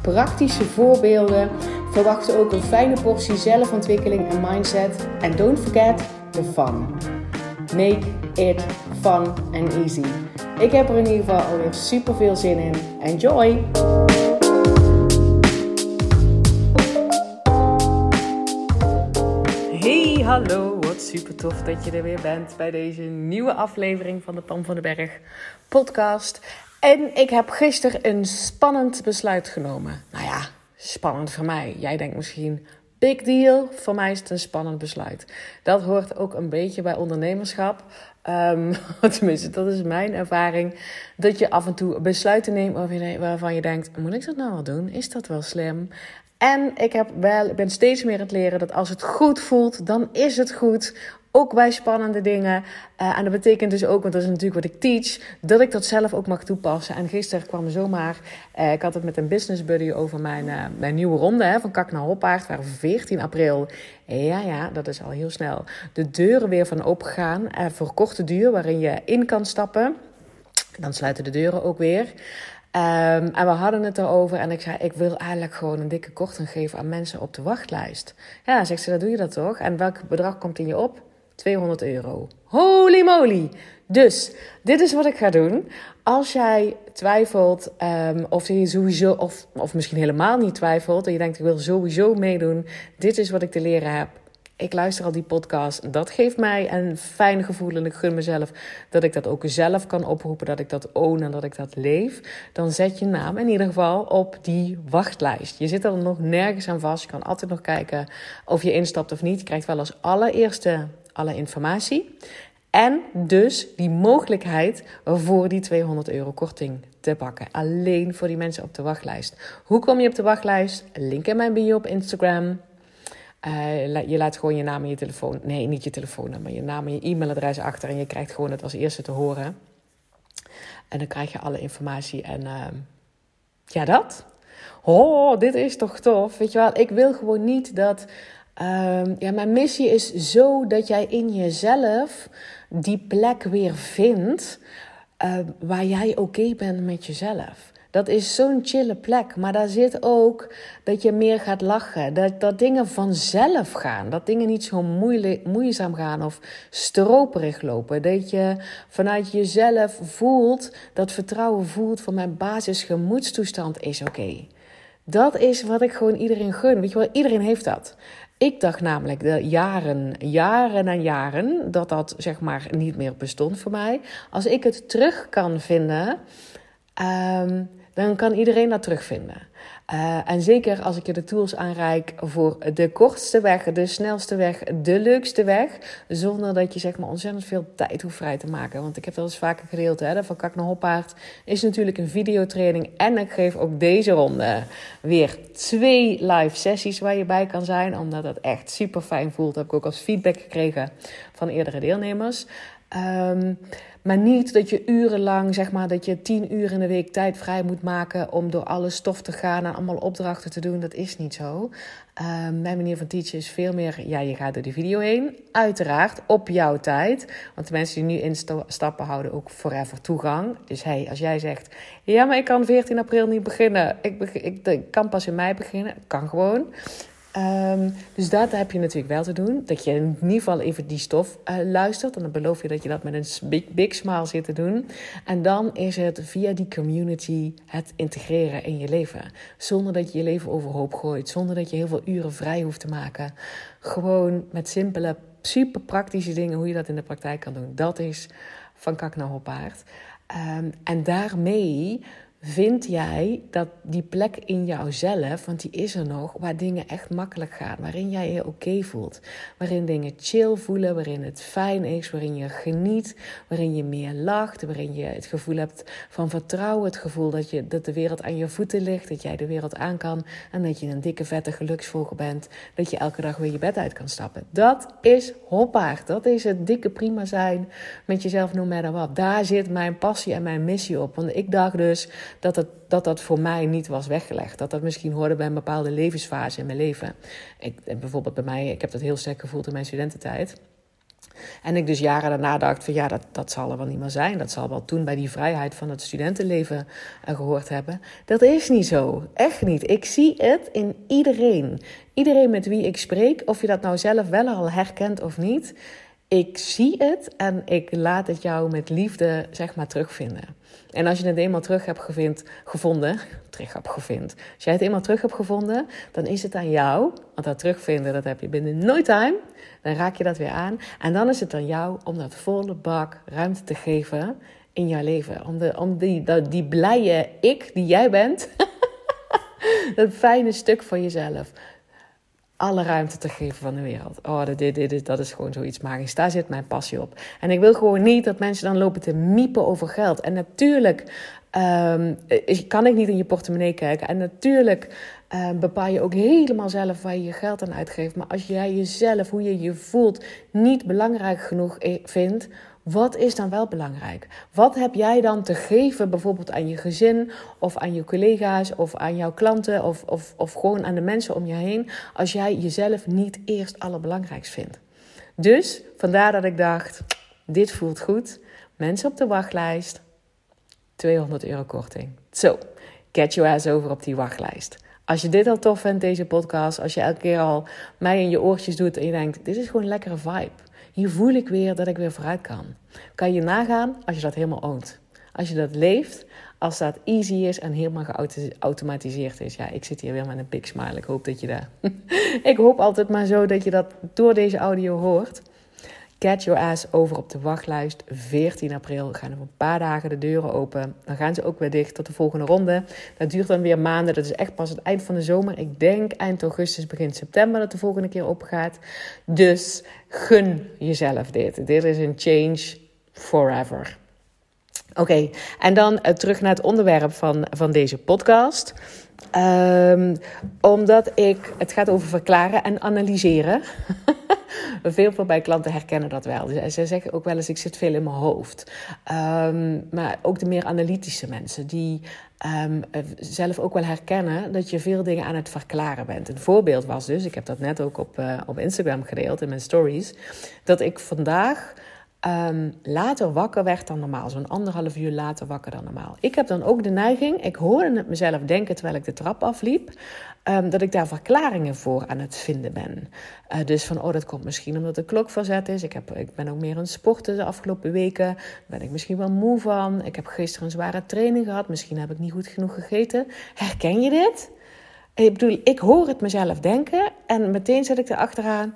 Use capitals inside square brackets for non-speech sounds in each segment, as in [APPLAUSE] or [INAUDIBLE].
praktische voorbeelden. Verwacht ook een fijne portie zelfontwikkeling en mindset. En don't forget the fun. Make it fun and easy. Ik heb er in ieder geval alweer super veel zin in. Enjoy! Hey, hallo. Wat super tof dat je er weer bent bij deze nieuwe aflevering van de Pam van den Berg podcast. En ik heb gisteren een spannend besluit genomen. Nou ja, spannend voor mij. Jij denkt misschien, big deal. Voor mij is het een spannend besluit. Dat hoort ook een beetje bij ondernemerschap. Um, [LAUGHS] tenminste, dat is mijn ervaring. Dat je af en toe besluiten neemt waarvan je denkt: moet ik dat nou wel doen? Is dat wel slim? En ik, heb wel, ik ben steeds meer aan het leren dat als het goed voelt, dan is het goed. Ook bij spannende dingen. Uh, en dat betekent dus ook, want dat is natuurlijk wat ik teach, dat ik dat zelf ook mag toepassen. En gisteren kwam zomaar, uh, ik had het met een business buddy over mijn, uh, mijn nieuwe ronde hè, van Kak naar waar 14 april, ja ja, dat is al heel snel, de deuren weer van open gaan. voor korte duur, waarin je in kan stappen. Dan sluiten de deuren ook weer. Um, en we hadden het erover en ik zei, ik wil eigenlijk gewoon een dikke korting geven aan mensen op de wachtlijst. Ja, zegt ze, dat doe je dat toch? En welk bedrag komt in je op? 200 euro. Holy moly! Dus, dit is wat ik ga doen. Als jij twijfelt, um, of je sowieso, of, of misschien helemaal niet twijfelt, en je denkt, ik wil sowieso meedoen, dit is wat ik te leren heb ik luister al die podcast. Dat geeft mij een fijn gevoel en ik gun mezelf dat ik dat ook zelf kan oproepen, dat ik dat own en dat ik dat leef. Dan zet je naam in ieder geval op die wachtlijst. Je zit er nog nergens aan vast. Je kan altijd nog kijken of je instapt of niet. Je krijgt wel als allereerste alle informatie. En dus die mogelijkheid voor die 200 euro korting te pakken. Alleen voor die mensen op de wachtlijst. Hoe kom je op de wachtlijst? Link in mijn bio op Instagram. Uh, je laat gewoon je naam en je telefoon, nee, niet je telefoonnummer, je naam en je e-mailadres achter en je krijgt gewoon het als eerste te horen. En dan krijg je alle informatie en uh, ja, dat. Oh, dit is toch tof. Weet je wel, ik wil gewoon niet dat. Uh, ja, mijn missie is zo dat jij in jezelf die plek weer vindt uh, waar jij oké bent met jezelf. Dat is zo'n chille plek. Maar daar zit ook dat je meer gaat lachen. Dat, dat dingen vanzelf gaan. Dat dingen niet zo moeilijk, moeizaam gaan of stroperig lopen. Dat je vanuit jezelf voelt, dat vertrouwen voelt van mijn basisgemoedstoestand is oké. Dat is wat ik gewoon iedereen gun. Weet je wel, iedereen heeft dat. Ik dacht namelijk de jaren, jaren en jaren dat dat zeg maar niet meer bestond voor mij. Als ik het terug kan vinden, um, dan kan iedereen dat terugvinden. Uh, en zeker als ik je de tools aanreik voor de kortste weg, de snelste weg, de leukste weg. Zonder dat je zeg maar ontzettend veel tijd hoeft vrij te maken. Want ik heb dat eens vaker gedeeld. Hè, van Kak naar Hoppaard is natuurlijk een videotraining. En ik geef ook deze ronde weer twee live sessies waar je bij kan zijn. Omdat dat echt super fijn voelt. Heb ik ook als feedback gekregen van eerdere deelnemers. Um, maar niet dat je urenlang, zeg maar, dat je tien uur in de week tijd vrij moet maken om door alle stof te gaan en allemaal opdrachten te doen. Dat is niet zo. Um, mijn manier van teachen is veel meer, ja, je gaat door die video heen. Uiteraard, op jouw tijd. Want de mensen die nu instappen houden ook forever toegang. Dus hey, als jij zegt, ja, maar ik kan 14 april niet beginnen. Ik, ik, ik kan pas in mei beginnen. Kan gewoon. Um, dus dat heb je natuurlijk wel te doen. Dat je in ieder geval even die stof uh, luistert. En dan beloof je dat je dat met een big, big smile zit te doen. En dan is het via die community het integreren in je leven. Zonder dat je je leven overhoop gooit. Zonder dat je heel veel uren vrij hoeft te maken. Gewoon met simpele, super praktische dingen hoe je dat in de praktijk kan doen. Dat is van kak naar hoppaard. Um, en daarmee vind jij dat die plek in jouzelf, want die is er nog, waar dingen echt makkelijk gaan, waarin jij je oké voelt, waarin dingen chill voelen, waarin het fijn is, waarin je geniet, waarin je meer lacht, waarin je het gevoel hebt van vertrouwen, het gevoel dat, je, dat de wereld aan je voeten ligt, dat jij de wereld aan kan en dat je een dikke vette geluksvogel bent, dat je elke dag weer je bed uit kan stappen. Dat is hoppaard, dat is het dikke prima zijn met jezelf no matter what. Daar zit mijn passie en mijn missie op, want ik dacht dus dat, het, dat dat voor mij niet was weggelegd. Dat dat misschien hoorde bij een bepaalde levensfase in mijn leven. Ik, bijvoorbeeld bij mij, ik heb dat heel sterk gevoeld in mijn studententijd. En ik dus jaren daarna dacht van ja, dat, dat zal er wel niet meer zijn. Dat zal wel toen bij die vrijheid van het studentenleven uh, gehoord hebben. Dat is niet zo. Echt niet. Ik zie het in iedereen. Iedereen met wie ik spreek, of je dat nou zelf wel al herkent of niet. Ik zie het en ik laat het jou met liefde, zeg maar, terugvinden. En als je het eenmaal terug hebt gevonden, [LAUGHS] terug hebt gevonden. Als jij het eenmaal terug hebt gevonden, dan is het aan jou, want dat terugvinden, dat heb je binnen no time. Dan raak je dat weer aan. En dan is het aan jou om dat volle bak ruimte te geven in jouw leven. Om, de, om die, dat, die blije ik die jij bent, [LAUGHS] dat fijne stuk van jezelf, alle ruimte te geven van de wereld. Oh, dit, dit, dit, dat is gewoon zoiets magisch. Daar zit mijn passie op. En ik wil gewoon niet dat mensen dan lopen te miepen over geld. En natuurlijk um, kan ik niet in je portemonnee kijken. En natuurlijk um, bepaal je ook helemaal zelf waar je je geld aan uitgeeft. Maar als jij jezelf, hoe je je voelt, niet belangrijk genoeg vindt wat is dan wel belangrijk? Wat heb jij dan te geven, bijvoorbeeld aan je gezin of aan je collega's of aan jouw klanten of, of, of gewoon aan de mensen om je heen, als jij jezelf niet eerst allerbelangrijkst vindt? Dus vandaar dat ik dacht: dit voelt goed. Mensen op de wachtlijst, 200 euro korting. Zo, get your ass over op die wachtlijst. Als je dit al tof vindt, deze podcast, als je elke keer al mij in je oortjes doet en je denkt: dit is gewoon een lekkere vibe hier voel ik weer dat ik weer vooruit kan. Kan je nagaan als je dat helemaal oont. Als je dat leeft, als dat easy is en helemaal geautomatiseerd is. Ja, ik zit hier weer met een big smile. Ik hoop dat je daar... [LAUGHS] ik hoop altijd maar zo dat je dat door deze audio hoort. Get Your Ass over op de wachtlijst. 14 april gaan er een paar dagen de deuren open. Dan gaan ze ook weer dicht tot de volgende ronde. Dat duurt dan weer maanden. Dat is echt pas het eind van de zomer. Ik denk eind augustus, begin september dat de volgende keer open gaat. Dus gun jezelf dit. Dit is een change forever. Oké, en dan uh, terug naar het onderwerp van, van deze podcast. Um, omdat ik, het gaat over verklaren en analyseren. [LAUGHS] [LAUGHS] veel van mijn klanten herkennen dat wel. Ze zeggen ook wel eens, ik zit veel in mijn hoofd. Um, maar ook de meer analytische mensen, die um, zelf ook wel herkennen dat je veel dingen aan het verklaren bent. Een voorbeeld was dus, ik heb dat net ook op, uh, op Instagram gedeeld in mijn stories, dat ik vandaag um, later wakker werd dan normaal. Zo'n anderhalf uur later wakker dan normaal. Ik heb dan ook de neiging, ik hoorde het mezelf denken terwijl ik de trap afliep, um, dat ik daar verklaringen voor aan het vinden ben. Uh, dus van, oh, dat komt misschien omdat de klok verzet is. Ik, heb, ik ben ook meer aan sporten de afgelopen weken. ben ik misschien wel moe van. Ik heb gisteren een zware training gehad. Misschien heb ik niet goed genoeg gegeten. Herken je dit? Ik bedoel, ik hoor het mezelf denken en meteen zet ik erachteraan.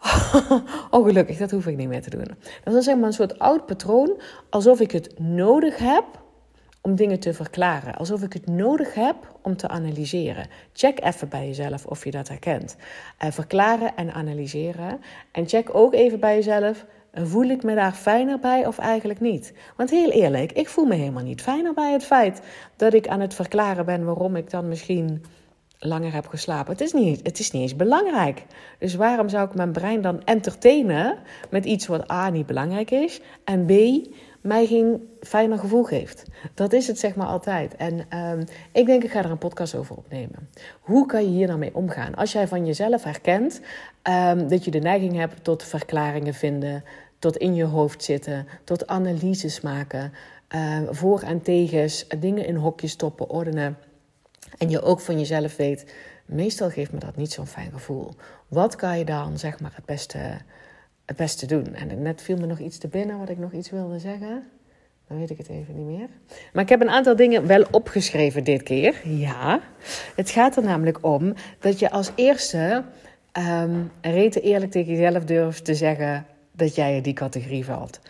[LAUGHS] oh, gelukkig, dat hoef ik niet meer te doen. Dat is zeg maar een soort oud patroon, alsof ik het nodig heb om dingen te verklaren. Alsof ik het nodig heb om te analyseren. Check even bij jezelf of je dat herkent. Uh, verklaren en analyseren. En check ook even bij jezelf. Voel ik me daar fijner bij of eigenlijk niet? Want heel eerlijk, ik voel me helemaal niet fijner bij het feit dat ik aan het verklaren ben waarom ik dan misschien langer heb geslapen. Het is, niet, het is niet eens belangrijk. Dus waarom zou ik mijn brein dan entertainen met iets wat A niet belangrijk is en B mij geen fijner gevoel geeft? Dat is het zeg maar altijd. En um, ik denk ik ga er een podcast over opnemen. Hoe kan je hier nou mee omgaan? Als jij van jezelf herkent um, dat je de neiging hebt tot verklaringen vinden, tot in je hoofd zitten, tot analyses maken, uh, voor en tegens, dingen in hokjes stoppen, ordenen en je ook van jezelf weet, meestal geeft me dat niet zo'n fijn gevoel. Wat kan je dan zeg maar het beste, het beste doen? En net viel me nog iets te binnen wat ik nog iets wilde zeggen. Dan weet ik het even niet meer. Maar ik heb een aantal dingen wel opgeschreven dit keer. Ja. Het gaat er namelijk om dat je als eerste um, rete eerlijk tegen jezelf durft te zeggen dat jij in die categorie valt.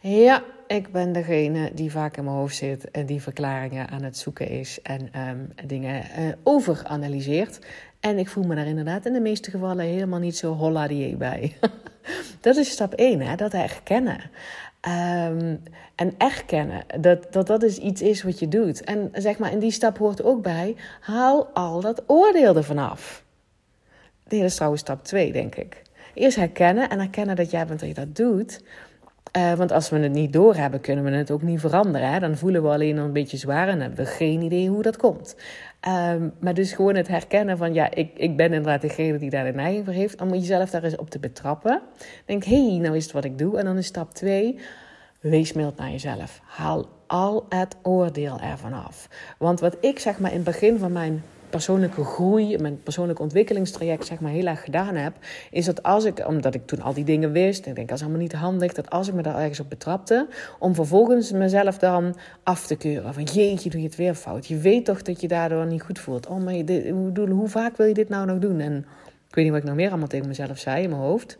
Ja, ik ben degene die vaak in mijn hoofd zit en die verklaringen aan het zoeken is en ehm, dingen uh, overanalyseert. En ik voel me daar inderdaad in de meeste gevallen helemaal niet zo holla bij. [LAUGHS] dat is stap 1, hè? dat herkennen. Um, en erkennen dat, dat dat is iets is wat je doet. En zeg maar, in die stap hoort ook bij, haal al dat oordeel ervan af. Nee, dat is trouwens stap 2, denk ik. Eerst herkennen en herkennen dat jij bent dat je dat doet. Uh, want als we het niet doorhebben, kunnen we het ook niet veranderen. Hè? Dan voelen we alleen een beetje zwaar en hebben we geen idee hoe dat komt. Um, maar dus gewoon het herkennen van, ja, ik, ik ben inderdaad degene die daar de neiging voor heeft. Om jezelf daar eens op te betrappen. Denk, hé, hey, nou is het wat ik doe. En dan is stap 2, wees mild naar jezelf. Haal al het oordeel ervan af. Want wat ik zeg maar in het begin van mijn persoonlijke groei, mijn persoonlijke ontwikkelingstraject zeg maar heel erg gedaan heb, is dat als ik, omdat ik toen al die dingen wist, ik denk dat is allemaal niet handig, dat als ik me daar ergens op betrapte, om vervolgens mezelf dan af te keuren. Van jeetje, doe je het weer fout. Je weet toch dat je daardoor niet goed voelt. Oh, maar hoe vaak wil je dit nou nog doen? En ik weet niet wat ik nog meer allemaal tegen mezelf zei in mijn hoofd.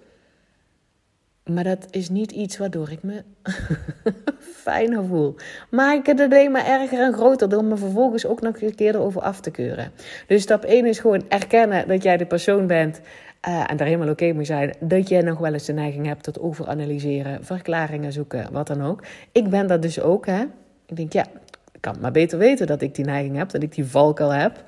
Maar dat is niet iets waardoor ik me [LAUGHS] fijner voel. Maak het alleen maar erger en groter door me vervolgens ook nog een keer erover af te keuren. Dus stap 1 is gewoon erkennen dat jij de persoon bent uh, en daar helemaal oké mee zijn. Dat jij nog wel eens de neiging hebt tot overanalyseren, verklaringen zoeken, wat dan ook. Ik ben dat dus ook, hè. Ik denk, ja, ik kan maar beter weten dat ik die neiging heb, dat ik die valkuil heb.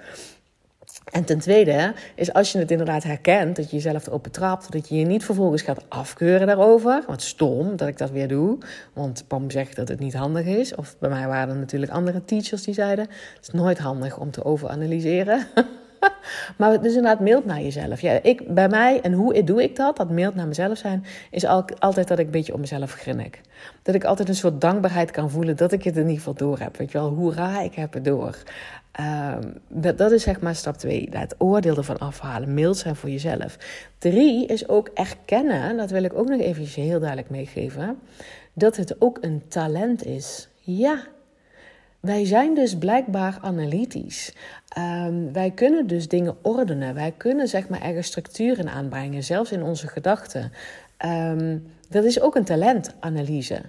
En ten tweede is als je het inderdaad herkent, dat je jezelf erop betrapt, dat je je niet vervolgens gaat afkeuren daarover. Wat stom dat ik dat weer doe, want Pam zegt dat het niet handig is. Of bij mij waren er natuurlijk andere teachers die zeiden: het is nooit handig om te overanalyseren. [LAUGHS] maar dus inderdaad, mild naar jezelf. Ja, ik, bij mij, en hoe doe ik dat, dat mild naar mezelf zijn, is altijd dat ik een beetje om mezelf grinnik. Dat ik altijd een soort dankbaarheid kan voelen dat ik het in ieder geval door heb. Weet je wel, hoera, ik heb het door. Um, dat, is zeg maar stap twee. Het oordeel ervan afhalen. Mild zijn voor jezelf. Drie is ook erkennen. Dat wil ik ook nog even heel duidelijk meegeven. Dat het ook een talent is. Ja. Wij zijn dus blijkbaar analytisch. Um, wij kunnen dus dingen ordenen. Wij kunnen zeg maar ergens structuren aanbrengen. Zelfs in onze gedachten. Um, dat is ook een talent, analyse.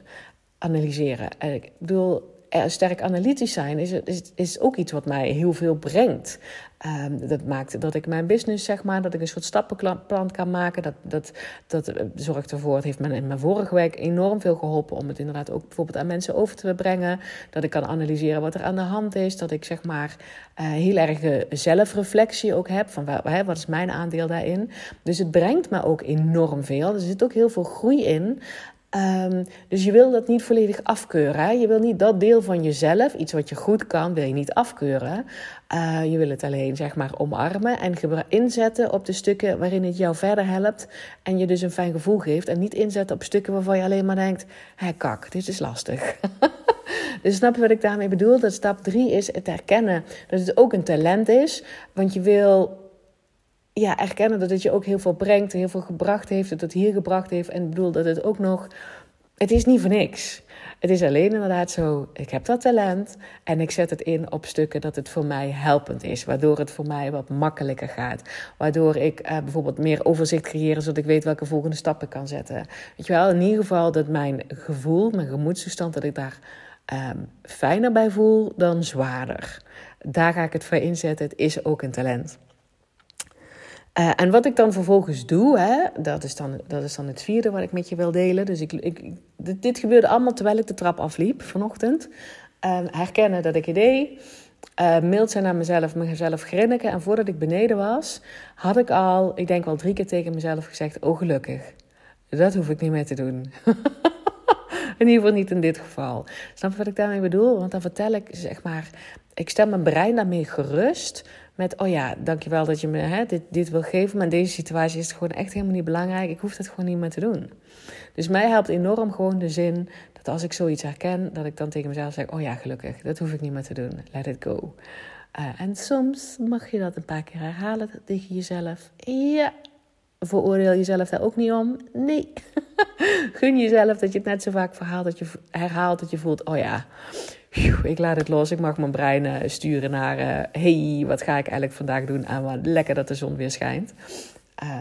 Analyseren. Ik bedoel, sterk analytisch zijn is, is, is ook iets wat mij heel veel brengt. Um, dat maakt dat ik mijn business, zeg maar, dat ik een soort stappenplan kan maken. Dat, dat, dat eh, zorgt ervoor, het heeft me in mijn vorige week enorm veel geholpen om het inderdaad ook bijvoorbeeld aan mensen over te brengen. Dat ik kan analyseren wat er aan de hand is. Dat ik zeg maar uh, heel erg zelfreflectie ook heb van wat is mijn aandeel daarin. Dus het brengt me ook enorm veel. Er zit ook heel veel groei in. Um, dus je wil dat niet volledig afkeuren. Je wil niet dat deel van jezelf, iets wat je goed kan, wil je niet afkeuren. Uh, je wil het alleen zeg maar omarmen en inzetten op de stukken waarin het jou verder helpt. En je dus een fijn gevoel geeft. En niet inzetten op stukken waarvan je alleen maar denkt: hé, kak, dit is lastig. [LAUGHS] dus snap je wat ik daarmee bedoel? Dat stap drie is het herkennen dat het ook een talent is. Want je wil ja, erkennen dat het je ook heel veel brengt, heel veel gebracht heeft, dat het hier gebracht heeft. En ik bedoel dat het ook nog, het is niet voor niks. Het is alleen inderdaad zo, ik heb dat talent en ik zet het in op stukken dat het voor mij helpend is. Waardoor het voor mij wat makkelijker gaat. Waardoor ik eh, bijvoorbeeld meer overzicht creëer, zodat ik weet welke volgende stappen kan zetten. Weet je wel, in ieder geval dat mijn gevoel, mijn gemoedstoestand, dat ik daar ehm, fijner bij voel dan zwaarder. Daar ga ik het voor inzetten. Het is ook een talent. Uh, en wat ik dan vervolgens doe, hè, dat, is dan, dat is dan het vierde wat ik met je wil delen. Dus ik, ik, dit, gebeurde allemaal terwijl ik de trap afliep vanochtend. Uh, herkennen dat ik het deed. Uh, zijn naar mezelf, mezelf grinniken. En voordat ik beneden was, had ik al, ik denk wel drie keer tegen mezelf gezegd: Oh, gelukkig. Dat hoef ik niet meer te doen. [LAUGHS] in ieder geval niet in dit geval. Snap je wat ik daarmee bedoel? Want dan vertel ik, zeg maar, ik stel mijn brein daarmee gerust met, oh ja, dankjewel dat je me hè, dit, dit wil geven. Maar in deze situatie is het gewoon echt helemaal niet belangrijk. Ik hoef het gewoon niet meer te doen. Dus mij helpt enorm gewoon de zin dat als ik zoiets herken, dat ik dan tegen mezelf zeg: Oh ja, gelukkig, dat hoef ik niet meer te doen. Let it go. Uh, en soms mag je dat een paar keer herhalen tegen jezelf. Ja, veroordeel jezelf daar ook niet om. Nee. [LAUGHS] Gun jezelf dat je het net zo vaak verhaalt dat je herhaalt dat je voelt: Oh ja ik laat het los. Ik mag mijn brein uh, sturen naar... Uh, hey, wat ga ik eigenlijk vandaag doen? En wat lekker dat de zon weer schijnt.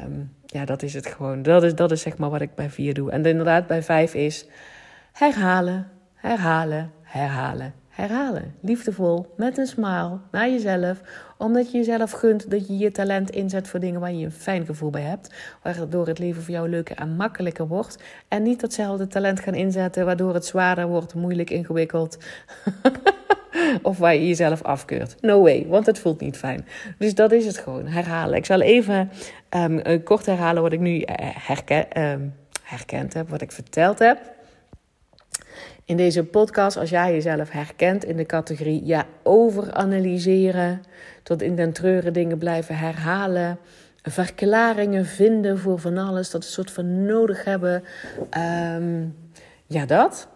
Um, ja, dat is het gewoon. Dat is, dat is zeg maar wat ik bij vier doe. En inderdaad, bij vijf is herhalen, herhalen, herhalen, herhalen. Liefdevol, met een smile, naar jezelf. Omdat je jezelf gunt dat je je talent inzet voor dingen waar je een fijn gevoel bij hebt. Waardoor het leven voor jou leuker en makkelijker wordt. En niet datzelfde talent gaan inzetten waardoor het zwaarder wordt, moeilijk, ingewikkeld. [LAUGHS] of waar je jezelf afkeurt. No way, want het voelt niet fijn. Dus dat is het gewoon. Herhalen. Ik zal even um, kort herhalen wat ik nu uh, herken, um, herkend heb, wat ik verteld heb. In deze podcast, als jij jezelf herkent in de categorie ja, overanalyseren, tot in den treuren dingen blijven herhalen, verklaringen vinden voor van alles, dat een soort van nodig hebben. Um, ja, dat.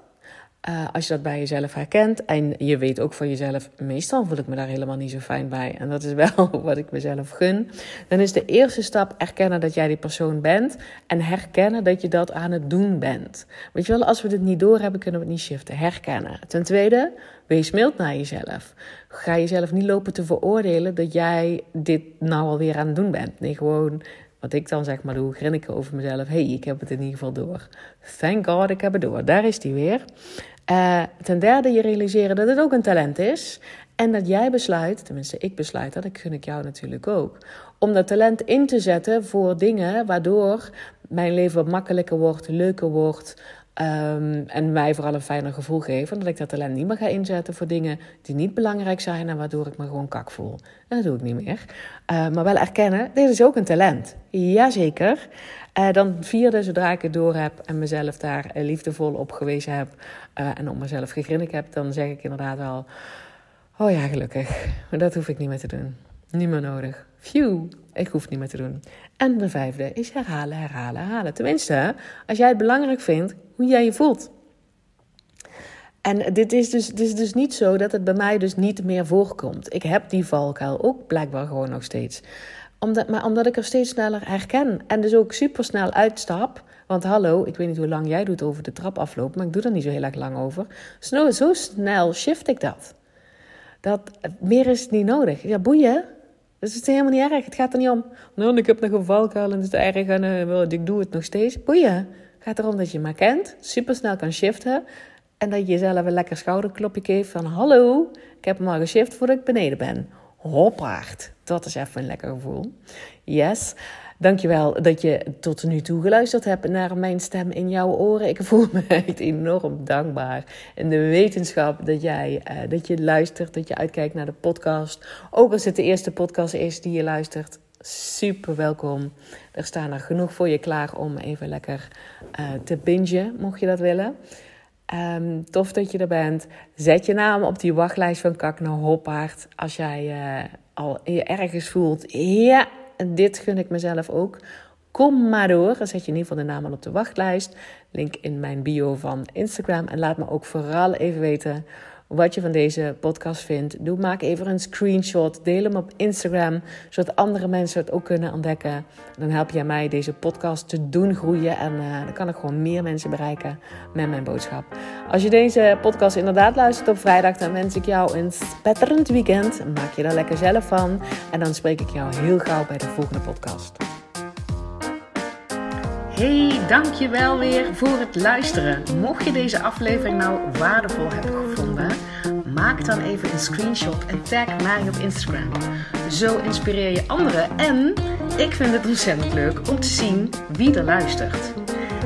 Uh, als je dat bij jezelf herkent en je weet ook van jezelf, meestal voel ik me daar helemaal niet zo fijn bij. En dat is wel [LAUGHS] wat ik mezelf gun. Dan is de eerste stap erkennen dat jij die persoon bent en herkennen dat je dat aan het doen bent. Weet je wel, als we dit niet doorhebben, kunnen we het niet shiften. Herkennen. Ten tweede, wees mild naar jezelf. Ga jezelf niet lopen te veroordelen dat jij dit nou alweer aan het doen bent. Nee, gewoon wat ik dan zeg maar doe, grinniken over mezelf. hey, ik heb het in ieder geval door. Thank God, ik heb het door. Daar is die weer. Uh, ten derde, je realiseren dat het ook een talent is. En dat jij besluit, tenminste ik besluit dat, ik gun ik jou natuurlijk ook. Om dat talent in te zetten voor dingen waardoor mijn leven makkelijker wordt, leuker wordt. Um, en mij vooral een fijner gevoel geven. Dat ik dat talent niet meer ga inzetten voor dingen die niet belangrijk zijn. En waardoor ik me gewoon kak voel. En dat doe ik niet meer. Uh, maar wel erkennen, dit is ook een talent. Jazeker. Uh, dan vierde, zodra ik het door heb en mezelf daar uh, liefdevol op gewezen heb. en op mezelf gegrinnikt heb. Dan zeg ik inderdaad wel, oh ja gelukkig. Maar dat hoef ik niet meer te doen. Niet meer nodig. Phew, ik hoef niet meer te doen. En de vijfde is herhalen, herhalen, herhalen. Tenminste, als jij het belangrijk vindt hoe jij je voelt. En dit is, dus, dit is dus niet zo dat het bij mij dus niet meer voorkomt. Ik heb die valkuil ook blijkbaar gewoon nog steeds. Omdat, maar omdat ik er steeds sneller herken. En dus ook super snel uitstap. Want hallo, ik weet niet hoe lang jij doet over de trap aflopen. Maar ik doe er niet zo heel erg lang over. Zo, zo snel shift ik dat. dat. Meer is niet nodig. Ja, boeien. Dus het is helemaal niet erg. Het gaat er niet om. Nou, ik heb nog een valkuil en het is erg en ik doe het nog steeds. Boeien. Het gaat erom dat je maar kent, supersnel kan shiften. En dat je jezelf een lekker schouderklopje geeft van... Hallo, ik heb hem al geshift voordat ik beneden ben. Hoppaard. Dat is even een lekker gevoel. Yes. Dankjewel dat je tot nu toe geluisterd hebt naar mijn stem in jouw oren. Ik voel me [LAUGHS] echt enorm dankbaar. In de wetenschap dat jij uh, dat je luistert, dat je uitkijkt naar de podcast. Ook als het de eerste podcast is die je luistert. Super welkom. Er staan er genoeg voor je klaar om even lekker uh, te bingen, mocht je dat willen. Um, tof dat je er bent. Zet je naam op die wachtlijst van Kak naar Hoppaard. Als jij uh, al je ergens voelt, ja, en dit gun ik mezelf ook. Kom maar door. Dan zet je in ieder geval de naam al op de wachtlijst. Link in mijn bio van Instagram. En laat me ook vooral even weten wat je van deze podcast vindt. Doe, maak even een screenshot. Deel hem op Instagram, zodat andere mensen het ook kunnen ontdekken. Dan help jij mij deze podcast te doen groeien. En uh, dan kan ik gewoon meer mensen bereiken met mijn boodschap. Als je deze podcast inderdaad luistert op vrijdag, dan wens ik jou een spetterend weekend. Maak je daar lekker zelf van. En dan spreek ik jou heel gauw bij de volgende podcast. Hey, dankjewel weer voor het luisteren. Mocht je deze aflevering nou waardevol hebben gevonden, maak dan even een screenshot en tag mij op Instagram. Zo inspireer je anderen en ik vind het ontzettend leuk om te zien wie er luistert.